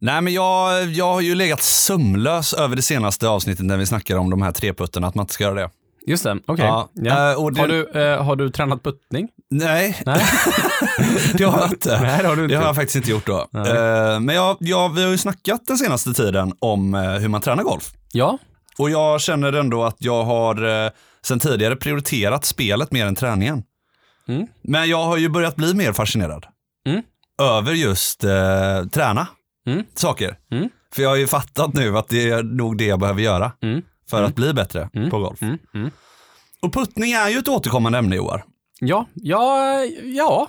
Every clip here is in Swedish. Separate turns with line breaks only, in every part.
Nej, men jag, jag har ju legat sömnlös över det senaste avsnittet när vi snackar om de här treputterna, att man inte ska göra det.
Just det, okej.
Ja,
Ja.
eh, det-
Har, du, eh, har du tränat puttning?
Nej,
Nej.
det har jag inte.
Nej, det har du inte
Det har jag faktiskt inte gjort då. Eh, men jag, jag, vi har ju snackat den senaste tiden om hur man tränar golf.
Ja,
Och jag känner ändå att jag har sen tidigare prioriterat spelet mer än träningen.
Mm.
Men jag har ju börjat bli mer fascinerad.
Mm.
Över just träna
Mm.
saker.
Mm.
För jag har ju fattat nu att det är nog det jag behöver göra
Mm.
för att bli bättre
Mm.
på golf.
Mm. Mm.
Och puttning är ju ett återkommande ämne i år.
ja, ja, ja,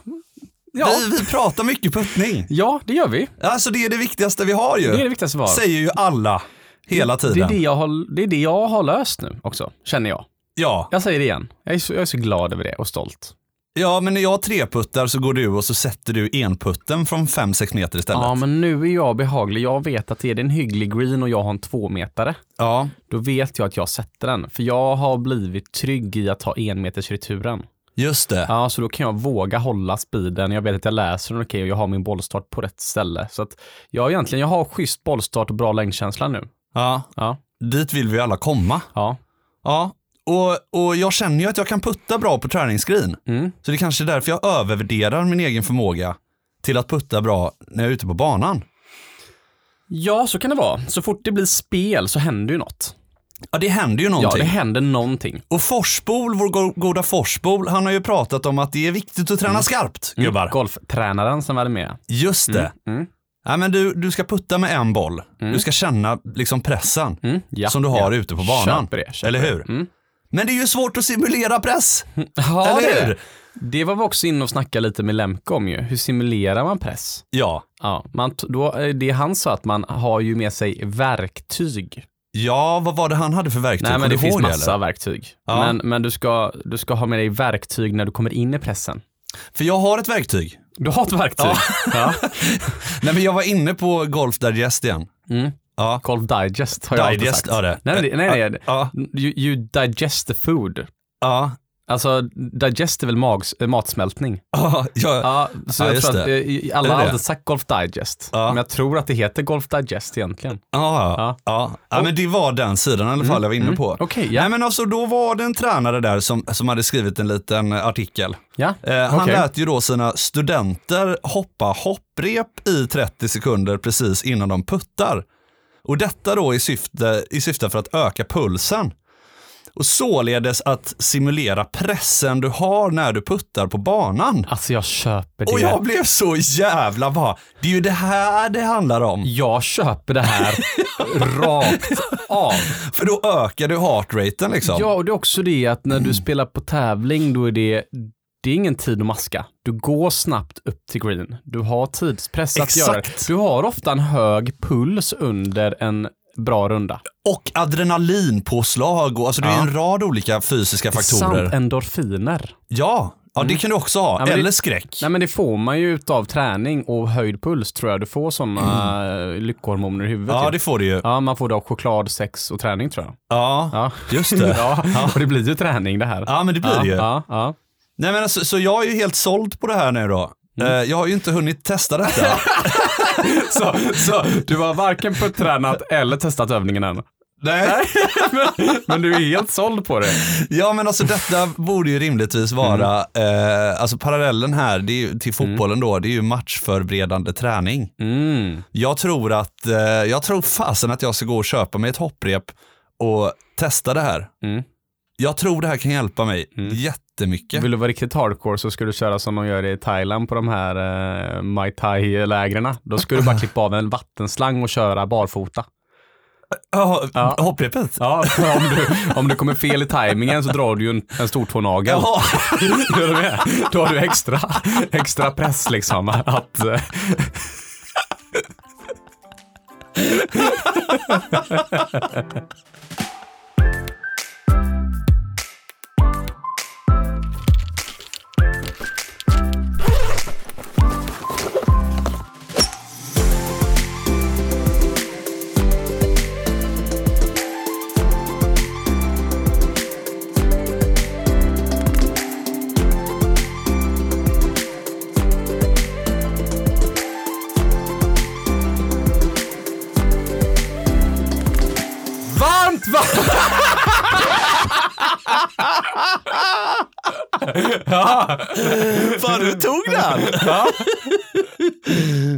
ja,
Vi, vi pratar mycket puttning.
ja, det gör vi.
Alltså det är det viktigaste vi har ju.
Det är det viktigaste vi har.
Säger ju alla hela tiden.
Det är det, jag har, det är det jag har löst nu också, känner jag.
Ja.
Jag säger det igen. Jag är så, jag är så glad över det och stolt.
Ja, men när jag treputtar så går du och så sätter du enputten från 5-6 meter istället.
Ja, men nu är jag behaglig. Jag vet att är det en hygglig green och jag har en tvåmetare,
Ja,
då vet jag att jag sätter den. För jag har blivit trygg i att ta enmetersreturen.
just det.
Ja, så då kan jag våga hålla speeden. Jag vet att jag läser den okej och jag har min bollstart på rätt ställe. Så att jag egentligen, jag har schysst bollstart och bra längdkänsla nu.
Ja,
Ja,
dit vill vi alla komma.
ja.
Ja, och, och jag känner ju att jag kan putta bra på träningsskrin.
Mm.
Så det är kanske är därför jag övervärderar min egen förmåga till att putta bra när jag är ute på banan.
Ja, så kan det vara. Så fort det blir spel så händer ju något.
Ja, det händer ju
Ja,
någonting.
det händer någonting.
Och Forsbol, vår go- goda Forsbol, han har ju pratat om att det är viktigt att träna skarpt, gubbar.
Golftränaren som var med.
Just det.
Mm.
Ja, men du, du ska putta med en boll. Du ska känna liksom pressen
Mm. Ja,
som du har
ja.
ute på banan.
Köper det, köper
Eller hur? Men det är ju svårt att simulera press.
Ja,
Eller hur?
det. var vi också inne och snackade lite med Lemke om ju. Hur simulerar man press?
Ja.
Ja, man, då, eh, det han sa att man har ju med sig verktyg.
Ja, vad var det han hade för verktyg?
Nej, men det finns massa
eller?
verktyg.
Ja.
Men, men du, ska, du ska ha med dig verktyg när du kommer in i pressen.
För jag har ett verktyg.
Du har ett verktyg? Ja.
Nej, men jag var inne på Golf Digest igen.
Mm.
Ja.
Golf Digest har jag alltid
Digest,
sagt.
ja.
Nej, nej, nej.
Ja,
You, you digest the food.
ja,
Alltså, digest är väl mags, äh, matsmältning?
ja, ja.
Så
Ja,
jag tror att
det.
eh, alla har alltid sagt Golf Digest. Men jag tror att det heter Golf Digest egentligen.
Ja,
Ja.
ja. men det var den sidan i alla fall jag var inne på.
Okej, ja.
Nej, men alltså då var det en tränare där som, som hade skrivit en liten artikel.
ja.
Eh, han
Okej.
lät ju då sina studenter hoppa hopprep i 30 sekunder precis innan de puttar. Och detta då i syfte, i syfte för att öka pulsen. Och således att simulera pressen du har när du puttar på banan.
Alltså jag köper det.
Och jag blev så jävla bara, det är ju det här det handlar om.
Jag köper det här rakt av.
För då ökar du heartraten liksom.
Ja, och det är också det att när du spelar på tävling, då är det, det är ingen tid att maska. Du går snabbt upp till green. Du har tidspress att göra det. Du har ofta en hög puls under en bra runda.
Och adrenalinpåslag och alltså det är
Ja.
en rad olika fysiska faktorer.
Samt endorfiner.
Ja, ja det kan du också ha.
Ja, men det-
Eller skräck.
Nej men det får man ju utav träning och höjd puls tror jag. Du får sådana mm. lyckohormoner i huvudet.
Ja, det får du ju.
ja, man får det av choklad, sex och träning tror jag.
Ja,
Ja,
just det.
ja. och det blir ju träning det här.
Ja, men det blir det ju.
Ja, ja.
Nej, men alltså, så jag är ju helt såld på det här nu då.
Mm.
Eh, Jag har ju inte hunnit testa detta.
Så, så du har varken puttränat eller testat övningen än?
Nej.
men, men du är helt såld på det?
Ja, men alltså detta borde ju rimligtvis vara,
Mm.
eh, alltså parallellen här det ju, till fotbollen då, det är ju matchförberedande träning.
Mm.
Jag tror att, eh, jag tror fasen att jag ska gå och köpa mig ett hopprep och testa det här. Jag tror det här kan hjälpa mig mm. jättemycket.
Vill du vara riktigt hardcore så ska du köra som de gör i Thailand på de här eh, uh, Mai Tai-lägren. Då ska du bara klippa av en vattenslang och köra barfota.
Oh,
ja,
hopprepet?
Ja, om du, om du kommer fel i tajmingen så drar du ju en, en stor tånagel. Ja. Då har du extra, extra press liksom. Att, eh, Varmt, varmt!
Fan, du tog den!
Ja.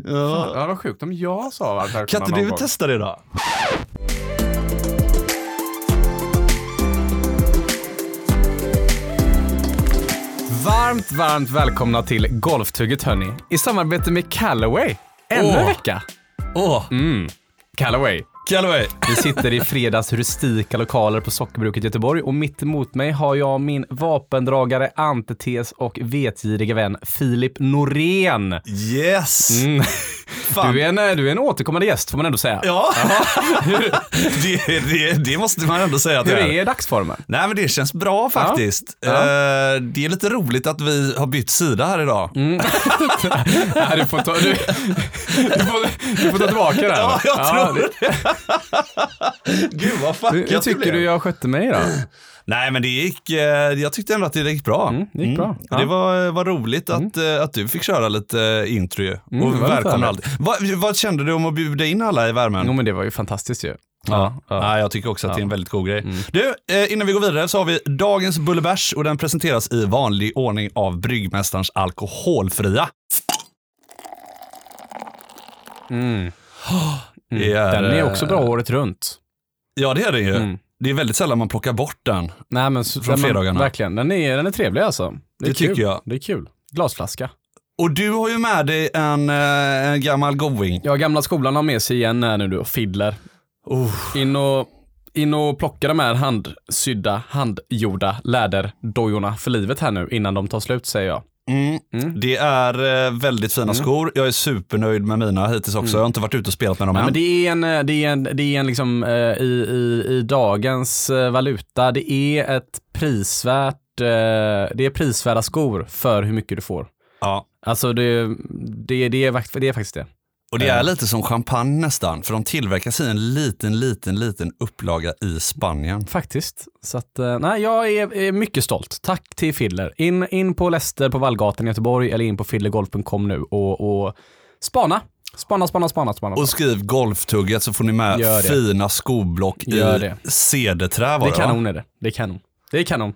ja.
vad sjukt om jag sa varmt välkomna
Kan inte du
gång.
testa det då?
Varmt, varmt välkomna till Golftugget hörni. I samarbete med Callaway. Ännu en
Åh.
vecka.
Åh,
Mm. Callaway.
Callaway.
Vi sitter i fredags rustika lokaler på Sockerbruket i Göteborg och mitt emot mig har jag min vapendragare, antites och vetgiriga vän Filip Norén.
Yes!
Mm. Du, är en, du är en återkommande gäst får man ändå säga.
Ja, det, det, det måste man ändå säga att
Hur
det är.
är dagsformen?
Nej men det känns bra faktiskt.
Ja.
Eh, det är lite roligt att vi har bytt sida här idag.
Nej, du, får ta, du, du, får, du får ta tillbaka det här.
Ja, jag tror
det.
Gud vad fuckat
Hur, hur tycker du jag skötte mig då?
Nej men det gick, eh, jag tyckte ändå att det gick bra.
Mm, det gick bra. Ja.
Det var, var roligt att, eh, att du fick köra lite eh, intro ju.
Mm,
och välkomna allt. Vad, vad kände du om att bjuda in alla i värmen?
Jo men det var ju fantastiskt ju.
Ja,
ja.
Nej, jag tycker också att det är en
Ja.
väldigt god grej. Du, eh, innan vi går vidare så har vi dagens Bullebärs och den presenteras i vanlig ordning av Bryggmästarens alkoholfria.
Mm.
Det är,
Den är
eh,
också bra året runt.
Ja, det är den ju.
Mm.
Det är väldigt sällan man plockar bort den.
Nej men
Från
den-
fredagarna.
Verkligen, den är, den är trevlig alltså. Det, är
Det tycker
kul.
jag.
Det är kul. Glasflaska.
Och du har ju med dig en, eh, en gammal going.
Ja, gamla skolan har med sig igen här nu du och fiddler.
Oh.
In och, in och plocka de här handsydda, handgjorda läderdojorna för livet här nu innan de tar slut säger jag.
Mm.
Mm.
Det är eh, väldigt fina skor. Jag är supernöjd med mina hittills också. Jag har inte varit ute och spelat med dem
Nej,
än.
men det är en, eh, det är en, det är en liksom, eh, i, i, i dagens valuta, det är ett prisvärt, det är prisvärda skor för hur mycket du får.
Ja.
Alltså det, det, det, är, fakt- det är faktiskt det.
Och det är lite som champagne nästan, för de tillverkas i en liten, liten, liten upplaga i Spanien.
Faktiskt. Så att, eh, nej, jag är, är mycket stolt. Tack till Fiddler. In, in på Leicester på Vallgatan i Göteborg eller in på fiddlergolf.com nu och, och spana. Spana, spana, spana, spana.
Och skriv golftugget så får ni med fina skoblock i cederträ
det är kanon är det. Det är kanon. Det är kanon.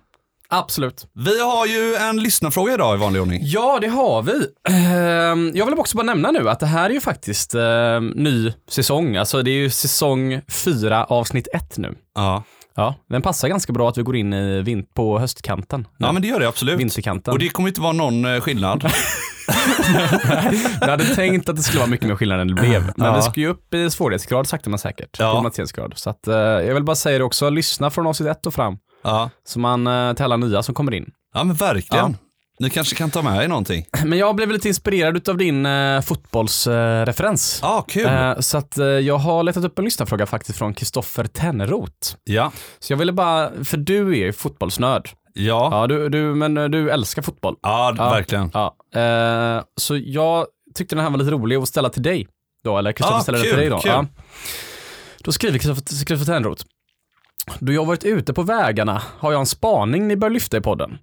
Absolut.
Vi har ju en lyssnarfråga idag i vanlig ordning.
Ja, det har vi. Ehm, Jag vill också bara nämna nu att det här är ju faktiskt eh, ny säsong. Alltså det är ju säsong fyra avsnitt ett nu.
Ja.
Ja, den passar ganska bra att vi går in i vin- på höstkanten.
ja, men det gör det absolut.
Vinterkanten.
Och det kommer inte vara någon eh, skillnad.
Jag hade tänkt att det skulle vara mycket mer skillnad än det blev. Men
Ja.
det ska ju upp i svårighetsgrad sakta men säkert.
Ja.
Så att, eh, jag vill bara säga det också, lyssna från avsnitt ett och fram.
Ja.
Så man, eh, till alla nya som kommer in.
ja, men verkligen. Ni kanske kan ta med er någonting.
Men jag blev lite inspirerad av din eh, fotbollsreferens.
Ja, kul.
Eh, så att eh, jag har letat upp en lyssnarfråga faktiskt från Kristoffer Tenroth.
ja.
Så jag ville bara, för du är ju fotbollsnörd.
Ja.
Ja, du, du, men du älskar fotboll.
Ja,
Ja.
verkligen.
Ja. Så jag tyckte den här var lite rolig att ställa till dig. Då, eller Kristoffer
Ja,
ställer den till dig då.
kul.
Ja. Då skriver Kristoffer Kristoffer Tenroth. Då jag varit ute på vägarna har jag en spaning ni bör lyfta i podden.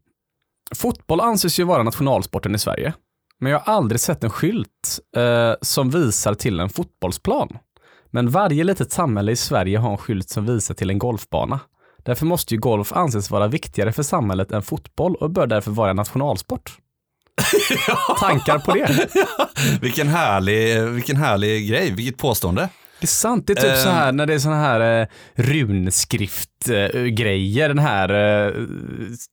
Fotboll anses ju vara nationalsporten i Sverige. Men jag har aldrig sett en skylt eh, som visar till en fotbollsplan. Men varje litet samhälle i Sverige har en skylt som visar till en golfbana. Därför måste ju golf anses vara viktigare för samhället än fotboll och bör därför vara en nationalsport. Tankar på det?
Vilken härlig, vilken härlig grej, vilket påstående.
Det är sant, det är typ
Ehm.
så här när det är såna här eh, runskrift-grejer, den här eh,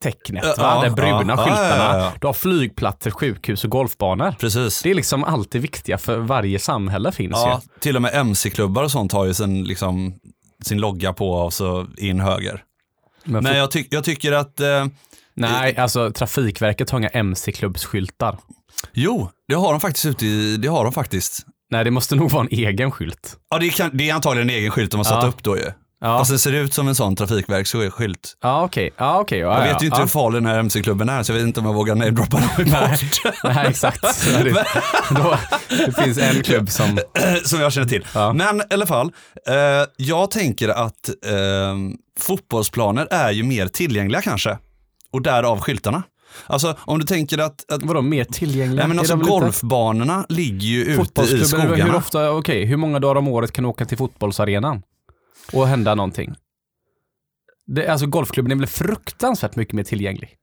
tecknet,
Ja,
va? de bruna skyltarna. Du har flygplatser, sjukhus och golfbanor.
Precis.
Det är liksom alltid viktiga för varje samhälle finns
Ja,
ju.
till och med mc-klubbar och sånt har ju sin, liksom, sin logga på och så in höger.
Men
Men jag, tyck, jag tycker att, eh,
Nej, alltså Trafikverket har inga mc-klubbsskyltar.
jo, det har de faktiskt ute i, det har de faktiskt.
Nej, det måste nog vara en egen skylt.
Ja, det, kan, det är antagligen en egen skylt de har satt
Ja.
upp då ju.
Ja,
Fast det ser ut som en sån trafikverksskylt.
ja okej. Ja, okej. Ja,
Jag
ja,
vet ju inte hur farlig den här mc-klubben är, så jag vet inte om jag vågar namedroppa dem bort.
Nej, exakt. Är det, då, det finns en klubb som...
som jag känner till. Men i alla fall, eh, jag tänker att eh, fotbollsplaner är ju mer tillgängliga kanske. Och därav skyltarna. Alltså om du tänker att, att
Vadå, mer tillgängliga?
nej, men alltså, golfbanorna ligger ju ute i
Fotbollsklubben, hur
skogarna.
ofta, okej, hur många dagar om året kan du åka till fotbollsarenan? Och hända någonting? Det, alltså golfklubben är väl fruktansvärt mycket mer tillgänglig.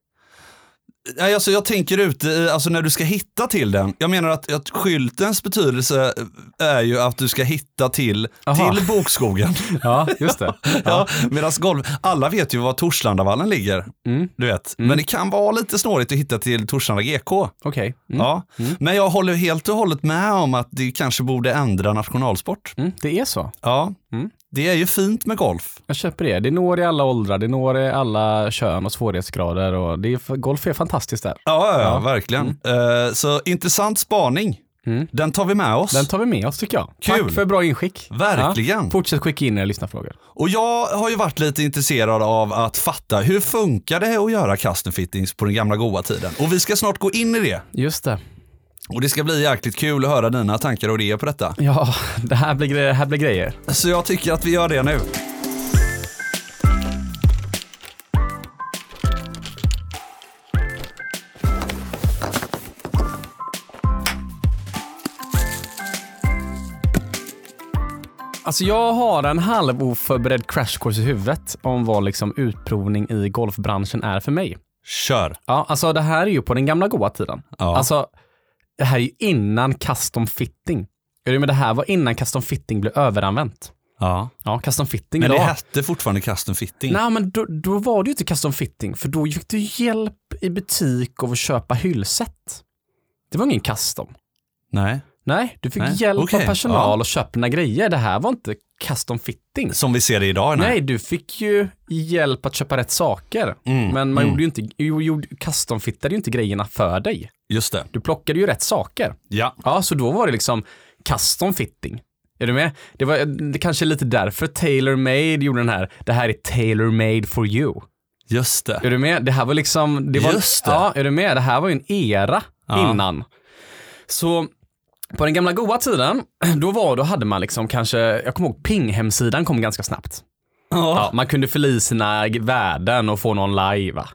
Nej, alltså jag tänker ute i, alltså när du ska hitta till den. Jag menar att, att skyltens betydelse är ju att du ska hitta till,
Aha.
till bokskogen.
Ja, just det.
Ja, Medan golf, alla vet ju var Torslandavallen ligger.
Mm.
Du vet. Men det kan vara lite snårigt att hitta till Torslanda GK.
Okej. Mm.
Ja. Men jag håller helt och hållet med om att det kanske borde ändra nationalsport.
Mm, det är så.
Ja,
Mm.
Det är ju fint med golf.
Jag köper det. Det når i alla åldrar, det når i alla kön och svårighetsgrader och det är, golf är fantastiskt där.
Ja, ja,
Ja.
verkligen. Eh, så intressant spaning.
Mm.
Den tar vi med oss.
Den tar vi med oss tycker jag.
Kul.
Tack för bra inskick.
Verkligen.
Ja, fortsätt skicka in era lyssnarfrågor.
Och jag har ju varit lite intresserad av att fatta hur funkar det att göra custom fittings på den gamla goa tiden? Och vi ska snart gå in i det.
Just det.
Och det ska bli jäkligt kul att höra dina tankar och idéer på detta.
Ja, det här blir, det här blir grejer.
Så jag tycker att vi gör det nu.
Alltså jag har en halv oförberedd crash course i huvudet om vad liksom utprovning i golfbranschen är för mig.
Kör.
Ja, alltså det här är ju på den gamla goa tiden.
Ja.
Alltså, det här är ju innan custom fitting. Med det här var innan custom fitting blev överanvänt.
ja.
Ja, custom fitting
Men det
idag.
hette fortfarande custom fitting.
Nej, men då, då var det ju inte custom fitting, för då fick du hjälp i butik av att köpa hyllset. Det var ingen custom.
Nej.
Nej, du fick
Nej,
hjälp
okej,
av personal
ja.
och köpa dina grejer. Det här var inte custom fitting.
Som vi ser det idag. Nej.
Nej, du fick ju hjälp att köpa rätt saker.
Mm,
Men man
mm.
gjorde ju inte, jo, gjorde, custom-fittade ju inte grejerna för dig.
Just det.
Du plockade ju rätt saker.
Ja.
Ja, så då var det liksom custom fitting. Är du med? Det var det kanske lite därför Tailor Made gjorde den här. Det här är Tailor Made for you.
Just det.
Är du med? Det här var liksom, det var,
Just det.
Ja, är du med? Det här var ju en era
Ja.
innan. Så på den gamla goa tiden, då var, då hade man liksom kanske, jag kommer ihåg Ping-hemsidan kom ganska snabbt. Ja, man kunde fylla i sina värden och få någon live. va.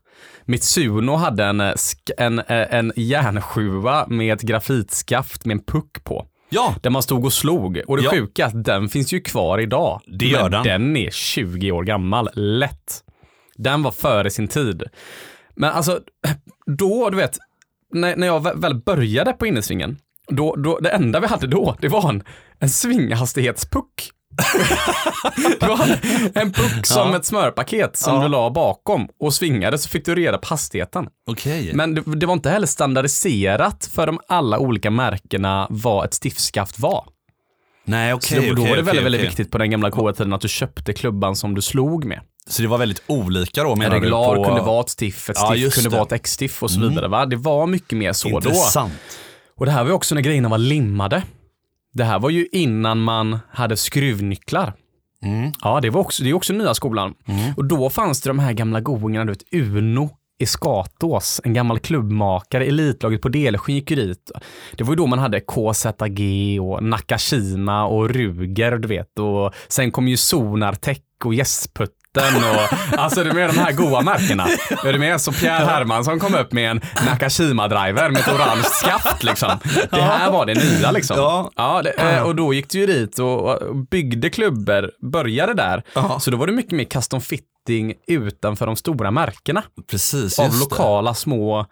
Mitsuno hade en, eh, en, eh, en järnsjua med ett grafitskaft med en puck på.
Ja.
Där man stod och slog. Och det
Ja.
sjuka att den finns ju kvar idag.
Det gör
Men
den.
Den är 20 år gammal, lätt. Den var före sin tid. Men alltså, då, du vet, när, när jag vä- väl började på innesvingen, då, då, det enda vi hade då, det var en, en svinghastighetspuck. det var en, en puck som
Ja.
ett smörpaket som
Ja.
du la bakom och svingade så fick du reda på hastigheten.
Okej.
Men det, det var inte heller standardiserat för de alla olika märkena vad ett stiftskaft var.
Nej,
Så
okej.
då, då
okej,
var det väldigt, väldigt
okej.
viktigt på den gamla K-tiden att du köpte klubban som du slog med.
Så det var väldigt olika då
En
menar
regular
du? På...
kunde vara ett stiff, ett
Ja,
stiff
just
kunde
det.
vara ett X-stiff och så vidare. Va? Det var mycket mer så då.
Intressant.
Och det här var ju också när grejerna var limmade. Det här var ju innan man hade skruvnycklar.
Mm.
Ja, det, var också, det är också nya skolan. Och då fanns det de här gamla goingarna, du vet Uno i Skatås, en gammal klubbmakare, elitlaget på Delsjön gick ju dit. Det var ju då man hade KZG och Nakashima och Ruger, du vet. Och sen kom ju Sonartech och Gästputten och alltså du med de här goa märkena. Är du med? Så Pierre Hermansson kom upp med en Nakashima-driver med ett orange skaft liksom. Det här var det nya liksom.
Ja.
Ja, det, eh, och då gick du ju dit och byggde klubbor, började där.
Ja.
Så då var det mycket mer custom fitting utanför de stora märkena.
Precis,
Av lokala små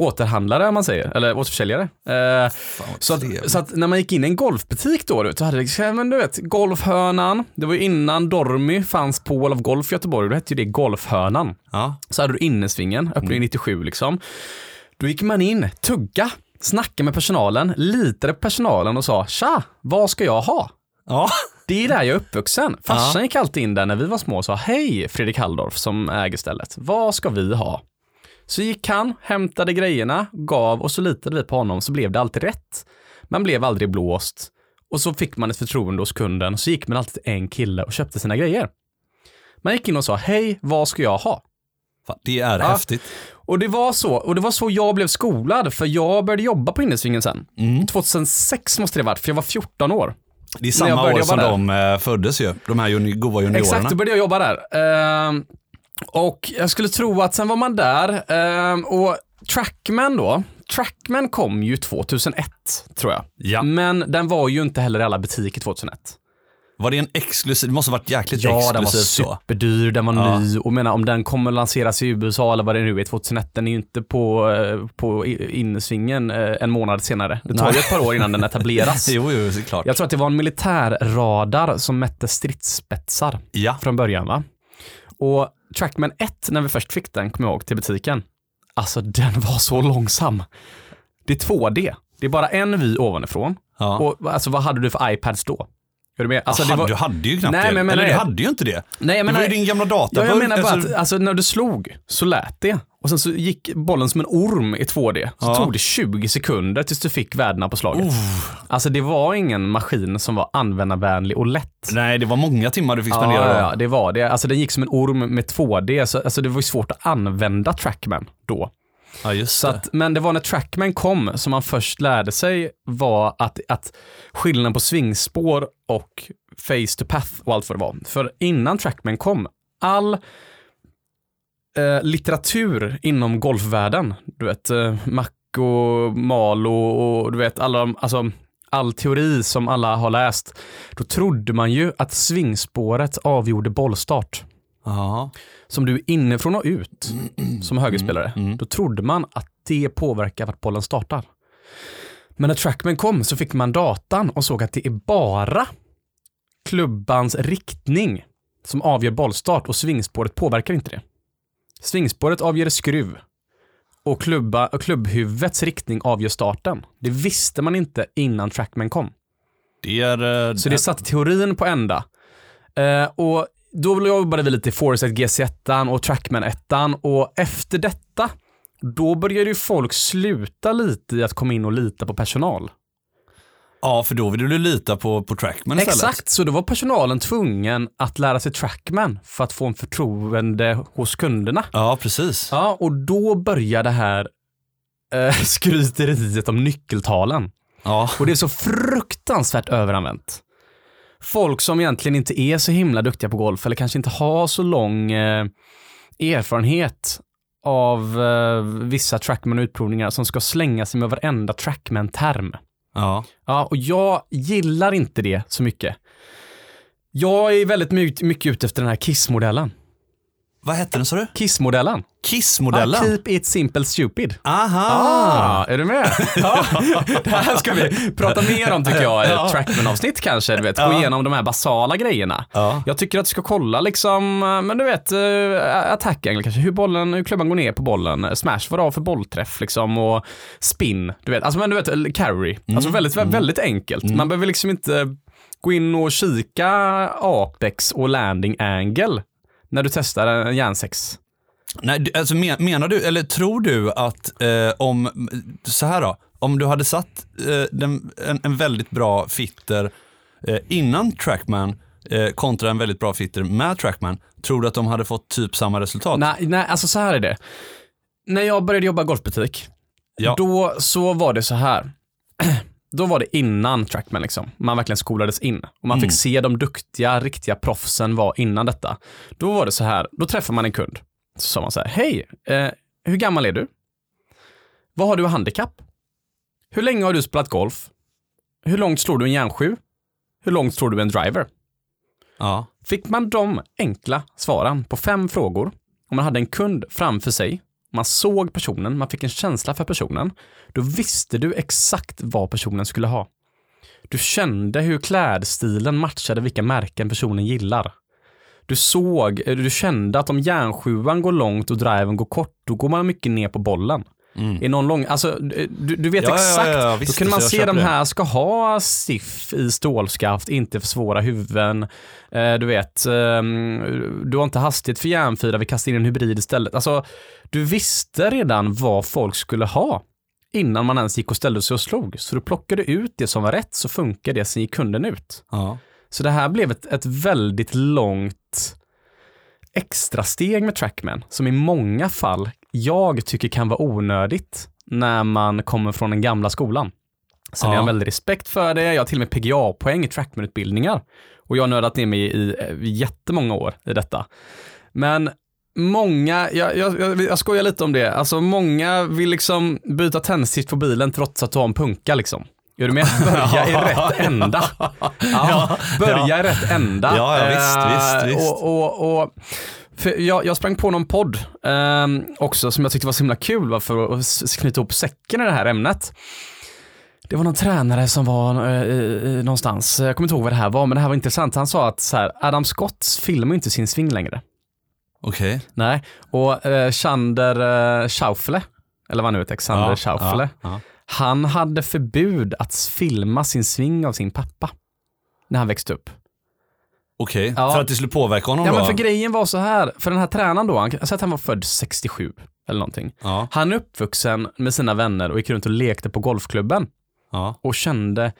återhandlare om man säger, eller återförsäljare. Eh, så, att, så att när man gick in i en golfbutik då, så hade det, men du vet, Golfhörnan, det var ju innan Dormy fanns på Wall of Golf i Göteborg, då hette ju det Golfhörnan.
Ja.
Så hade du innesvingen, öppnade
Mm.
97 liksom. Då gick man in, tugga, snacka med personalen, litade på personalen och sa tja, vad ska jag ha?
Ja.
Det är där jag är uppvuxen. Farsan
Ja.
gick alltid in där när vi var små och sa hej Fredrik Halldorf som äger stället. Vad ska vi ha? Så gick han, hämtade grejerna, gav och så litade vi på honom så blev det alltid rätt. Man blev aldrig blåst. Och så fick man ett förtroende hos kunden så gick man alltid till en kille och köpte sina grejer. Man gick in och sa hej, vad ska jag ha?
Det är
Ja.
häftigt.
Och det var så, och det var så jag blev skolad, för jag började jobba på Innesvingen sen.
Mm.
2006 måste det ha varit, för jag var 14 år.
Det är samma år som
jobba
de eh, föddes ju. De här juni- goa juniorerna.
Exakt, då började jag jobba där. Ehm, och jag skulle tro att sen var man där ehm, och Trackman då, Trackman kom ju 2001 tror jag.
Ja.
Men den var ju inte heller i alla butiker 2001.
Var det en exklusiv, det måste varit jäkligt
Ja, den var
exklusivt då.
superdyr, den var
Ja.
ny och menar om den kommer lanseras i USA eller vad det nu är 2001, den är ju inte på, eh, på insvingen eh, en månad senare. Det tar
Nej.
ju ett par år innan den etableras.
Jo, jo, såklart.
Jag tror att det var en militärradar som mätte stridsspetsar
Ja.
från början va. Och Trackman 1, när vi först fick den, kommer jag ihåg, till butiken. Alltså den var så långsam. Det är 2D. Det är bara en vy ovanifrån.
ja.
Och alltså vad hade du för iPads då? Är du med? Alltså, det
Aha,
var...
Du hade ju knappt
Nej,
det.
men menar
Eller du
det.
hade ju inte det.
Nej, jag
det
menar,
var ju din gamla
ja,
databurk.
jag menar bara
alltså-
att alltså, när du slog så lät det. Och sen så gick bollen som en orm i 2D. Så
Ja.
tog det 20 sekunder tills du fick värdena på slaget.
Oh.
Alltså det var ingen maskin som var användarvänlig och lätt.
Nej, det var många timmar du fick spendera
ja, ja, det var det. Alltså den gick som en orm med 2D, så alltså, det var ju svårt att använda Trackman då.
Ja, just
att, men det var när Trackman kom som man först lärde sig var att, att skillnaden på svingspår och face to path och allt vad det var. För innan Trackman kom, all eh, litteratur inom golfvärlden, du vet eh, Mac och Malo och du vet alla alltså all teori som alla har läst, då trodde man ju att svingspåret avgjorde bollstart.
Ja.
Som du är inifrån och ut som högerspelare,
mm.
då trodde man att det påverkar vart bollen startar. Men när Trackman kom så fick man datan och såg att det är bara klubbans riktning som avgör bollstart och svingspåret påverkar inte det. Svingspåret avgör skruv och, klubba, och klubbhuvudets riktning avgör starten. Det visste man inte innan Trackman kom.
Det är... eh,
Så det satte teorin på ända. Eh, och då jobbade vi lite i Foresight GC1 och Trackman 1 och efter detta, då började ju folk sluta lite i att komma in och lita på personal.
Ja, för då vill du lita på, på Trackman istället.
Exakt, så då var personalen tvungen att lära sig Trackman för att få en förtroende hos kunderna.
Ja, precis.
Ja, och då började det här eh, skryteriet om nyckeltalen.
Ja.
Och det är så fruktansvärt överanvänt. Folk som egentligen inte är så himla duktiga på golf eller kanske inte har så lång eh, erfarenhet av eh, vissa trackman-utprovningar som ska slänga sig med varenda trackman-term.
Ja.
Ja, och jag gillar inte det så mycket. Jag är väldigt mycket, ute efter den här KISS-modellen.
Vad hette den sa du?
KISS-modellen.
Kiss-modellen?
Ah, keep it simple stupid.
Aha!
Ah, är du med? Ja. Det här ska vi prata mer om tycker jag i
Ja.
ett Trackman-avsnitt kanske. Du vet, gå
Ja.
igenom de här basala grejerna.
Ja.
Jag tycker att du ska kolla liksom, eh, men du vet, uh, attack angle kanske, hur bollen, hur klubban går ner på bollen, Eh, smash, vad det har för bollträff liksom och spin, du vet, alltså men du vet, carry. Alltså väldigt, väldigt enkelt. Man behöver liksom inte gå in och kika apex och landing angle när du testar en järnsex.
Nej, alltså men, menar du, eller tror du att eh, om, så här då, om du hade satt eh, den, en, en väldigt bra fitter eh, innan Trackman eh, kontra en väldigt bra fitter med Trackman, tror du att de hade fått typ samma resultat?
Nej, nej, alltså så här är det. När jag började jobba i golfbutik,
Ja.
då så var det så här. Då var det innan Trackman liksom. Man verkligen skolades in. Och man
Mm.
fick se de duktiga, riktiga proffsen var innan detta. Då var det så här, då träffar man en kund. Så sa man så här, hej, eh, hur gammal är du? Vad har du i handikapp? Hur länge har du spelat golf? Hur långt slår du en järnsju? Hur långt slår du en driver?
Ja.
Fick man de enkla svaren på fem frågor, om man hade en kund framför sig, man såg personen, man fick en känsla för personen, då visste du exakt vad personen skulle ha. Du kände hur klädstilen matchade vilka märken personen gillar. Du såg, eh, du kände att om järnsjuan går långt och driven går kort, då går man mycket ner på bollen.
Mm.
Är någon lång, alltså du, du vet
Ja,
exakt.
ja, ja,
Då
visst,
kunde man se de
det.
här ska ha SIF i stålskaft, inte för svåra huvuden. Eh, du vet, ehm, du har inte hastighet för järnfyra, vi kastar in en hybrid istället. Alltså, du visste redan vad folk skulle ha innan man ens gick och ställde sig och slog. Så du plockade ut det som var rätt, så funkar det, sen gick kunden ut. Så det här blev ett, ett väldigt långt extra steg med Trackman, som i många fall jag tycker kan vara onödigt när man kommer från den gamla skolan. Sen har
Ja.
jag en väldig respekt för det, jag har till och med PGA-poäng i Trackman-utbildningar. Och jag har nördat ner mig i, i jättemånga år i detta. Men många, jag, jag, jag, jag skojar lite om det, alltså många vill liksom byta tändstift på bilen trots att du har en punka liksom. Är du med? Börja i rätt ända. Ja, börja
ja.
i rätt ända.
Ja, ja, visst,
Eh,
visst, visst.
Och, och, och, för jag, jag sprang på någon podd eh, också som jag tyckte var så himla kul va, för att knyta ihop säcken i det här ämnet. Det var någon tränare som var eh, eh, någonstans, jag kommer inte ihåg vad det här var, men det här var intressant. Han sa att så här, Adam Scott filmar inte sin sving längre.
Okej.
Nej, och eh, Chander eh, Schaufele, eller vad han nu heter, Xander Schaufele,
ja.
han hade förbud att filma sin sving av sin pappa när han växte upp.
Okej,
Ja.
för att det skulle påverka honom
Ja
då?
men för grejen var så här, för den här tränaren då, han, säger att han var född 67 eller någonting.
Ja,
Han är uppvuxen med sina vänner och gick runt och lekte på golfklubben
ja.
och kände,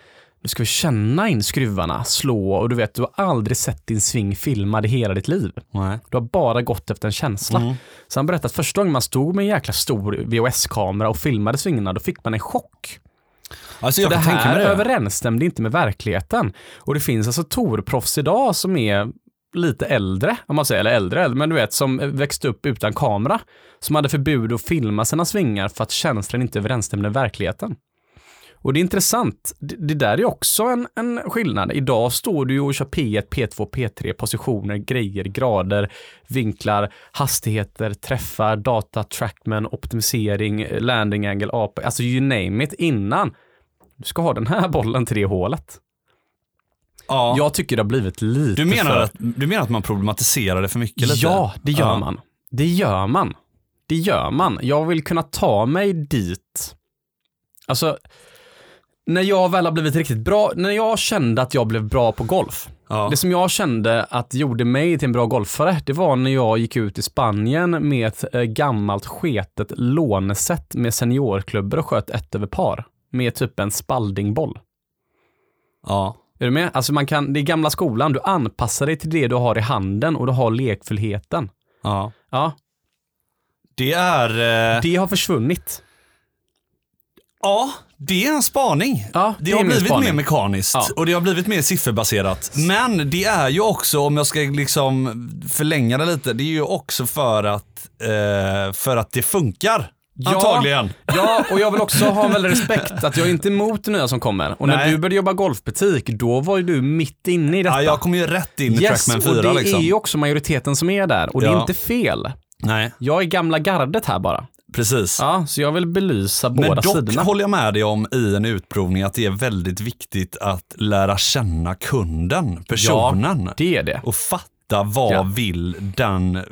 nu ska vi känna in skruvarna, slå och du vet, du har aldrig sett din sving filmad i hela ditt liv.
Nej.
Du har bara gått efter en känsla.
Mm.
Så han berättade att första gången man stod med en jäkla stor VHS-kamera och filmade svingarna, då fick man en chock.
Alltså
det här
det.
överensstämde inte med verkligheten. Och det finns alltså tourproffs idag som är lite äldre, om man säger, eller äldre, men du vet, som växte upp utan kamera, som hade förbud att filma sina svingar för att känslan inte överensstämde med verkligheten. Och det är intressant, det, det där är också en, en skillnad. Idag står du ju och kör P1, P2, P3, positioner, grejer, grader, vinklar, hastigheter, träffar, data, trackman, optimisering, landing angle, AP, alltså you name it innan. Du ska ha den här bollen till det hålet.
Ja.
Jag tycker det har blivit lite
du, menar
för...
att, du menar att man problematiserar det för mycket lite?
Ja, det gör
Ja.
man. Det gör man. Det gör man. Jag vill kunna ta mig dit. Alltså, när jag väl har blivit riktigt bra, när jag kände att jag blev bra på golf.
Ja.
Det som jag kände att gjorde mig till en bra golfare, det var när jag gick ut i Spanien med ett eh, gammalt sketet lånesätt med seniorklubbor och sköt ett över par. Med typ en spaldingboll.
ja.
Är du med? Alltså man kan, det är gamla skolan, du anpassar dig till det du har i handen och du har lekfullheten.
ja.
Ja,
Det är... Eh,
det har försvunnit.
ja, det är en spaning.
Ja,
Det
är
har blivit
spaning.
mer mekaniskt
Ja.
och det har blivit mer sifferbaserat. Men det är ju också, om jag ska liksom förlänga det lite, det är ju också för att, eh, för att det funkar.
Ja.
Antagligen.
Ja, och jag vill också ha väldig respekt att jag är inte emot det nya som kommer. Och när
Nej.
du började jobba golfbutik, då var ju du mitt inne i detta.
Ja, jag kom ju rätt in i
yes,
Trackman 4
och det
liksom.
är ju också majoriteten som är där. Och det är
Ja.
inte fel.
Nej,
Jag är gamla gardet här bara.
precis.
Ja, så jag vill belysa
Men
båda
dock
sidorna.
håller jag med dig om i en utprovning att det är väldigt viktigt att lära känna kunden, personen.
Det är det.
och fatta vad
Ja.
vill den,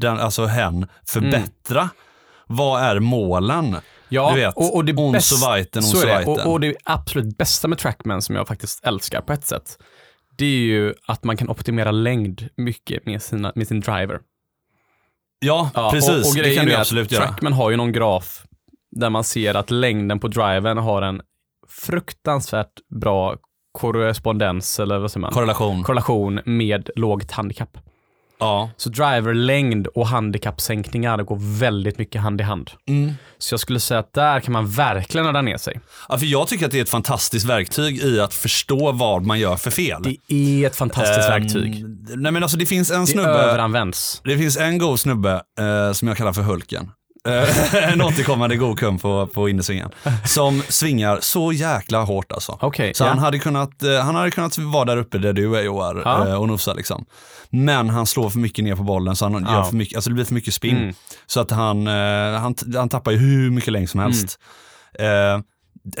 den, alltså hen förbättra. Vad är målen?
Ja,
du vet,
och, och det bäst-
on
så är det. Och, och det absolut bästa med Trackman som jag faktiskt älskar på ett sätt, det är ju att man kan optimera längd mycket med, sina, med sin driver.
Ja,
Ja,
precis.
Och, och
det kan du absolut göra.
Trackman har ju någon graf där man ser att längden på driven har en fruktansvärt bra korrespondens, eller vad säger man?
Korrelation.
korrelation med lågt handikapp.
Ja.
Så driverlängd och handikappsänkningar går väldigt mycket hand i hand.
Mm.
Så jag skulle säga att där kan man verkligen ladda ner sig.
ja, för jag tycker att det är ett fantastiskt verktyg i att förstå vad man gör för fel.
Det är ett fantastiskt
Ehm,
verktyg.
Nej men alltså det finns en
Det
snubbe,
överanvänds.
det finns en god snubbe eh, som jag kallar för Hulken. Eh, en återkommande god kund på, på innesvingen. Som svingar så jäkla hårt alltså.
Okej,
Så
ja.
han, hade kunnat, eh, han hade kunnat vara där uppe där du är Joar
Ja.
eh, och nosa liksom. Men han slår för mycket ner på bollen så han gör
Ja.
för mycket, alltså det blir för mycket spinn.
Mm.
Så att han, han, han tappar ju hur mycket längd som helst.
Mm.
Eh,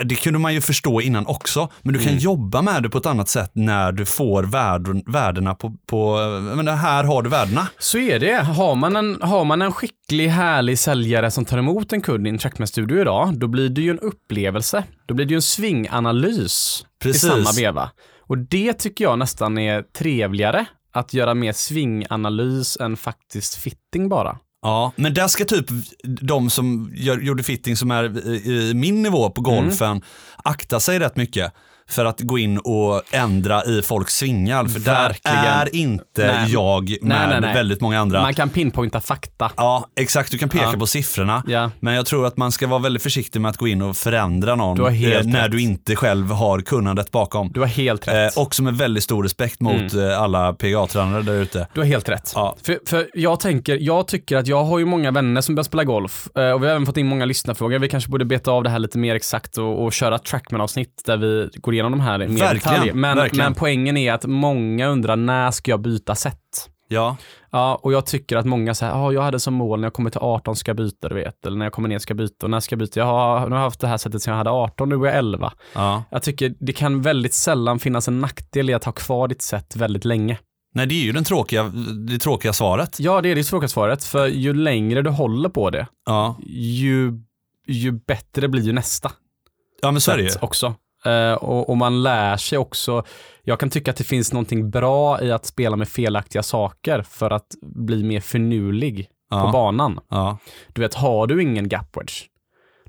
det kunde man ju förstå innan också, men du kan
Mm.
jobba med det på ett annat sätt när du får värden, värdena på, på menar, här har du värdena.
Så är det. Har man, en, har man en skicklig, härlig säljare som tar emot en kund i en Trackman-studio idag, då blir det ju en upplevelse. Då blir det ju en swinganalys
Precis.
i samma veva. Och det tycker jag nästan är trevligare, att göra mer swinganalys än faktiskt fitting bara.
Ja, men där ska typ de som gör, gjorde fitting som är i, i min nivå på golfen akta sig rätt mycket. För att gå in och ändra i folks svingar. För
Verkligen.
där är inte
Nej.
jag med
nej, nej.
väldigt många andra.
Man kan pinpointa fakta.
Ja, exakt. Du kan peka
Ja.
på siffrorna.
Ja.
Men jag tror att man ska vara väldigt försiktig med att gå in och förändra någon
Du
eh, när
rätt.
du inte själv har kunnandet bakom.
Du har helt rätt. Mm.
Eh, också med väldigt stor respekt mot eh, alla PGA-tränare där ute.
Du har helt rätt.
Ja.
För, för jag tänker, jag tycker att jag har ju många vänner som börjar spela golf eh, och vi har även fått in många lyssnarfrågor. Vi kanske borde beta av det här lite mer exakt och, och köra trackman-avsnitt där vi går igenom de här mer
Verkligen,
detalj. Men,
verkligen.
men poängen är att många undrar när ska jag byta set?
Ja,
Ja, och jag tycker att många säger, ja, jag hade som mål när jag kommer till 18 ska jag byta, du vet. Eller när jag kommer ner ska jag byta. Och när ska jag byta? Jag har, nu har jag haft det här sättet sedan jag hade 18, nu är jag 11.
ja.
Jag tycker det kan väldigt sällan finnas en nackdel i att ha kvar ditt set väldigt länge.
Nej, det är ju den tråkiga, det tråkiga svaret.
Ja, det är det tråkiga svaret. För ju längre du håller på det,
Ja,
ju, ju bättre blir ju nästa
ja men så är det ju.
också. Eh, och, och man lär sig också, jag kan tycka att det finns någonting bra i att spela med felaktiga saker för att bli mer finurlig på
Ja,
banan.
ja,
Du vet, har du ingen gap wedge,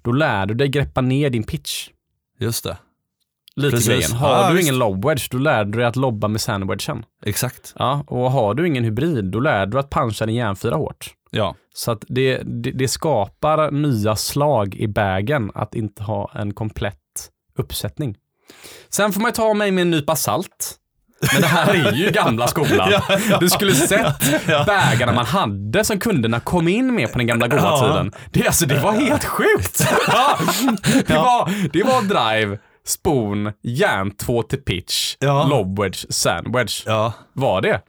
då lär du dig greppa ner din pitch.
just det.
Lite
Precis.
grejen. Har
Ja,
du
visst.
ingen lob wedge, då lär du dig att lobba med sandwedgen.
Exakt.
Ja, och har du ingen hybrid, då lär du dig att puncha din järnfyra hårt.
Ja,
Så att det, det, det skapar nya slag i bagen att inte ha en komplett uppsättning. Sen får man ju ta mig med en nypa salt. Men det här är ju gamla skolan. Du skulle sett bägarna man hade som kunderna kom in med på den gamla goda
Ja.
tiden. Det, alltså, det var helt sjukt. det, var, det var drive, spoon, järntvå till pitch,
Ja.
lobwedge, sandwedge. Var det?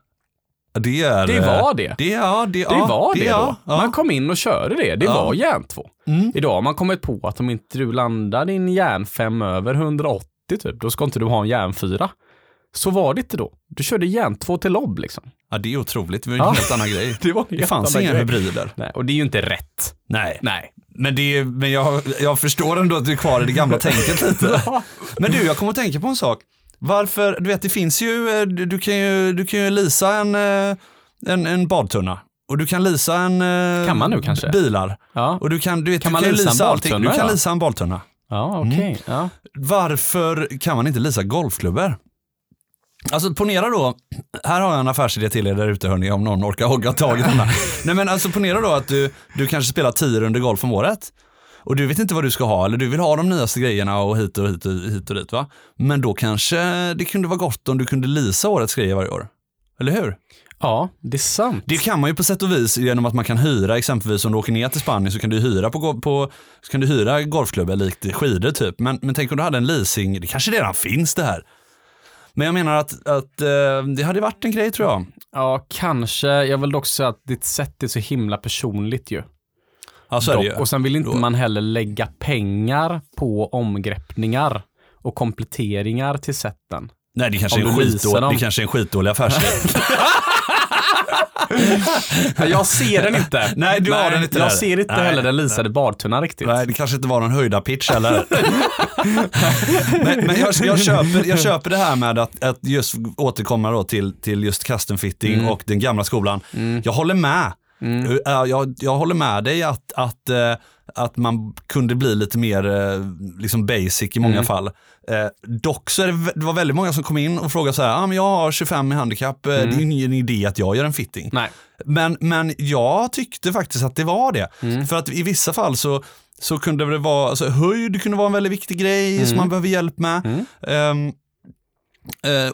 Det är...
Det
eh,
var det.
Det, ja, det,
Det
ja,
var det,
ja,
då.
Ja.
Man kom in och körde det. Det var järntvå.
Mm.
Idag har man kommit på att om inte du landar din järnfem över 180 typ, då ska inte du ha en järnfyra. Så var det inte då. Du körde järntvå till lobb liksom.
ja, det är otroligt. Det var en
Ja.
helt annan grej.
Det var
Det fanns inga hybrider.
Nej, och det är ju inte rätt.
Nej.
Nej.
Men, det men jag, jag förstår ändå att du är kvar i det gamla tänket lite. Men du, jag kommer att tänka på en sak. Varför, du vet det finns ju, eh, du du kan ju, du kan ju lisa en, eh, en, en badtunna. Och du kan lisa en eh,
Kan man nu kanske?
bilar.
Ja,
Och du kan, du vet,
Kan
du
man
kan ju
lisa en
lisa allting. Du kan
ja?
lisa en badtunna.
ja okej. Ja.
Varför kan man inte lisa golfklubbor? Alltså ponera då, här har jag en affärsidé till er där ute hörni om någon orkar hogga tag i denna. Nej men alltså ponera då att du, du kanske spelar 10 runder golf om året. Och du vet inte vad du ska ha eller du vill ha de nyaste grejerna och hit och hit och, hit och dit va. Men då kanske det kunde vara gott om du kunde lisa årets grejer varje år. Eller hur?
ja, det är sant.
Det kan man ju på sätt och vis genom att man kan hyra, exempelvis om du åker ner till Spanien så kan du hyra på, på så kan du hyra golfklubbor likt skidor typ. Men, men tänk om du hade en leasing, det kanske redan finns det här. Men jag menar att, att eh, det hade varit en grej tror jag.
Ja, kanske. Jag vill dock säga att ditt sätt är så himla personligt ju.
Ja, så är det ju.
Dock, och sen vill inte
Då-
man heller lägga pengar på omgreppningar och kompletteringar till sätten.
Nej, det kanske, är
om
en
du leasar
skitdålig,
dem.
det kanske är en skitdålig affärsidé.
Jag ser den inte.
Nej, du har den inte
Jag
där.
ser inte
Nej,
heller den leasade badtunnan riktigt.
Nej, det kanske inte var någon höjda pitch heller. men men jag, jag, köper, jag köper det här med att, att just återkomma då till, till just custom fitting
Mm.
och den gamla skolan. Jag håller med. Uh, Jag, jag håller med dig att, att, eh, att man kunde bli lite mer eh, liksom basic i många
Mm.
fall. Eh, dock så det, det var väldigt många som kom in och frågade så här, ah, men jag har 25 i handikapp, eh, det är ingen idé att jag gör en fitting.
Nej.
Men, men jag tyckte faktiskt att det var det.
Mm.
För att i vissa fall så, så kunde det vara, alltså, höjd kunde vara en väldigt viktig grej
Mm.
som man behöver hjälp med. Eh,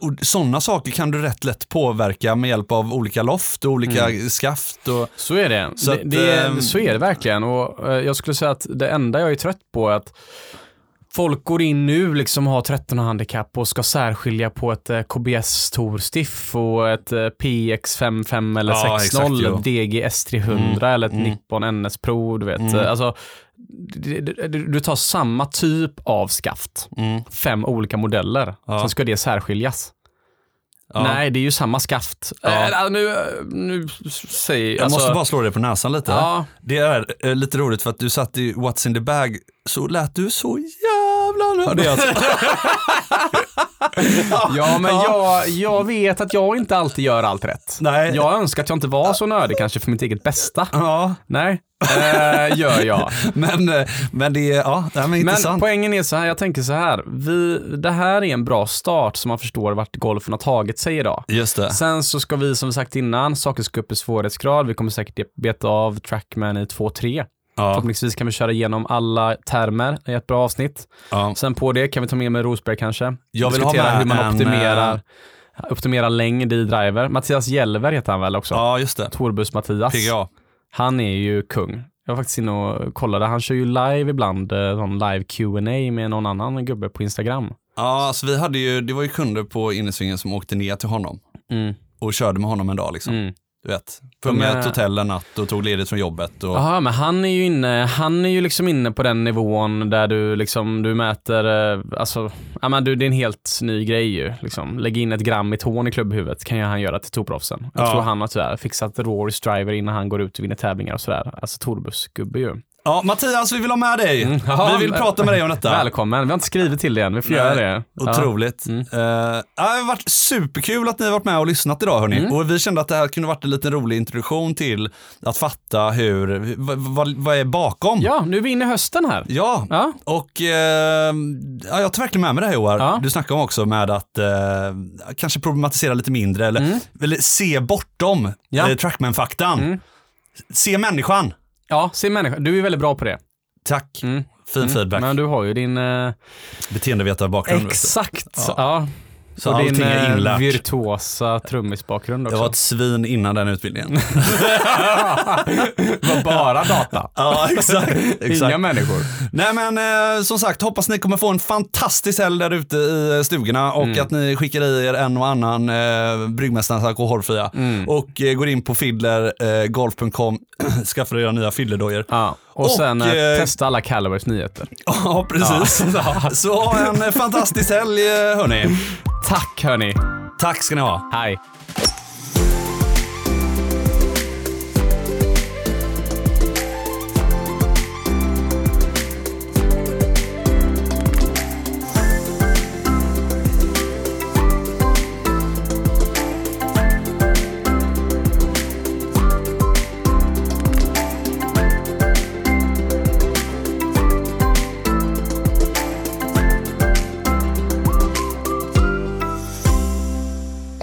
och sådana saker kan du rätt lätt påverka med hjälp av olika loft och olika skaft. Och,
Så är det.
Så
det,
att,
det är,
ehm,
så är det verkligen. Och eh, jag skulle säga att det enda jag är trött på är att folk går in nu liksom har 13 handikapp och ska särskilja på ett eh, KBS Torstiff och ett eh, PX55 eller
Ja,
60,
exakt, jo.
ett DG S300 eller ett Nippon NS Pro, du vet.
Mm.
Eh, Alltså, du, tar samma typ av skaft,
mm,
fem olika modeller,
Ja.
sen ska det särskiljas.
ja.
Nej, det är ju samma skaft.
Ja.
Eh, nu, eh, nu säger
Jag
alltså,
måste bara slå dig på näsan lite.
Ja,
Det är eh, lite roligt för att du satt i What's in the bag så lät du så jävla nördig. Alltså.
Ja, men jag, jag vet att jag inte alltid gör allt rätt.
Nej.
Jag önskar att jag inte var så nördig kanske för mitt eget bästa.
Ja,
Nej, eh, gör jag.
men, eh, men det är, ja, det är
Men
intressant.
poängen är så här, jag tänker så här. Vi, det här är en bra start så man förstår vart golfen har tagit sig idag.
Just det.
Sen så ska vi som vi sagt innan, saker ska upp i svårighetsgrad. Vi kommer säkert beta av Trackman i 2-3.
Ja,
Förhoppningsvis kan vi köra igenom alla termer i ett bra avsnitt.
ja.
Sen på det kan vi ta med med Rosberg kanske.
Jag vill ha
Diskutera
med
hur man
en,
optimerar, optimerar längd i driver. Mattias Jelver heter han väl också?
ja just det.
Torbus Mattias.
PGA.
Han är ju kung. Jag var faktiskt inne och kollade. Han kör ju live ibland, eh, sån live Q&A med någon annan gubbe på Instagram.
Ja, alltså vi hade ju, det var ju kunder på innesvingen som åkte ner till honom
Mm.
och körde med honom en dag liksom.
Mm.
Du vet, tog med ett hotell en natt och tog ledigt från jobbet. Och,
Jaha, men han är ju inne, han är ju liksom inne på den nivån där du liksom, du mäter, eh, alltså, ja men du, det är en helt ny grej ju. Liksom. Lägg in ett gram i tån i klubbhuvudet kan ju han göra till toproffsen. Jag
Ja.
tror han har sådär, fixat Rory driver innan han går ut och vinner tävlingar och sådär. Alltså Torbus-gubbe ju.
Ja, Mattias, vi vill ha med dig.
Mm, ja,
vi vill prata med dig om detta.
Välkommen, vi har inte skrivit till det än, vi får
Nej,
göra det. Ja.
Otroligt.
Mm.
Eh, ja, det har varit superkul att ni har varit med och lyssnat idag hörni.
Mm.
Och vi kände att det här kunde varit en liten rolig introduktion till att fatta hur, vad, vad, är bakom?
Ja, nu är vi inne i hösten här.
Ja,
Ja,
och eh, ja, jag tar verkligen med mig det här Joar.
Ja.
Du snackade om också med att eh, kanske problematisera lite mindre eller,
Mm.
eller se bortom
Ja.
trackman-faktan.
Mm.
Se människan.
Ja se människa. Du är väldigt bra på det.
Tack.
Mm.
Fin feedback.
Men du har ju din... Eh,
Beteendevetarbakgrund.
exakt.
Ja.
Ja.
Så
och din
allting är
eh,
inlärt.
virtuosa trummisbakgrund också.
Jag var ett svin innan den utbildningen.
Det var bara data.
ja, exakt.
Inga
exakt.
människor.
Nej men eh, som sagt, hoppas ni kommer få en fantastisk helg där ute i eh, stugorna och
Mm.
att ni skickar i er en och annan eh, Bryggmästarens alkoholfria.
Mm.
Och eh, går in på fiddlergolf.com, skaffar era nya fiddlerdojor.
Ja. Och,
Och,
sen eh,
eh,
testa alla Calabares nyheter.
Ja, precis.
Ja.
Så ha en eh, fantastisk helg eh, hörni.
Tack hörni.
Tack ska ni ha.
Hej.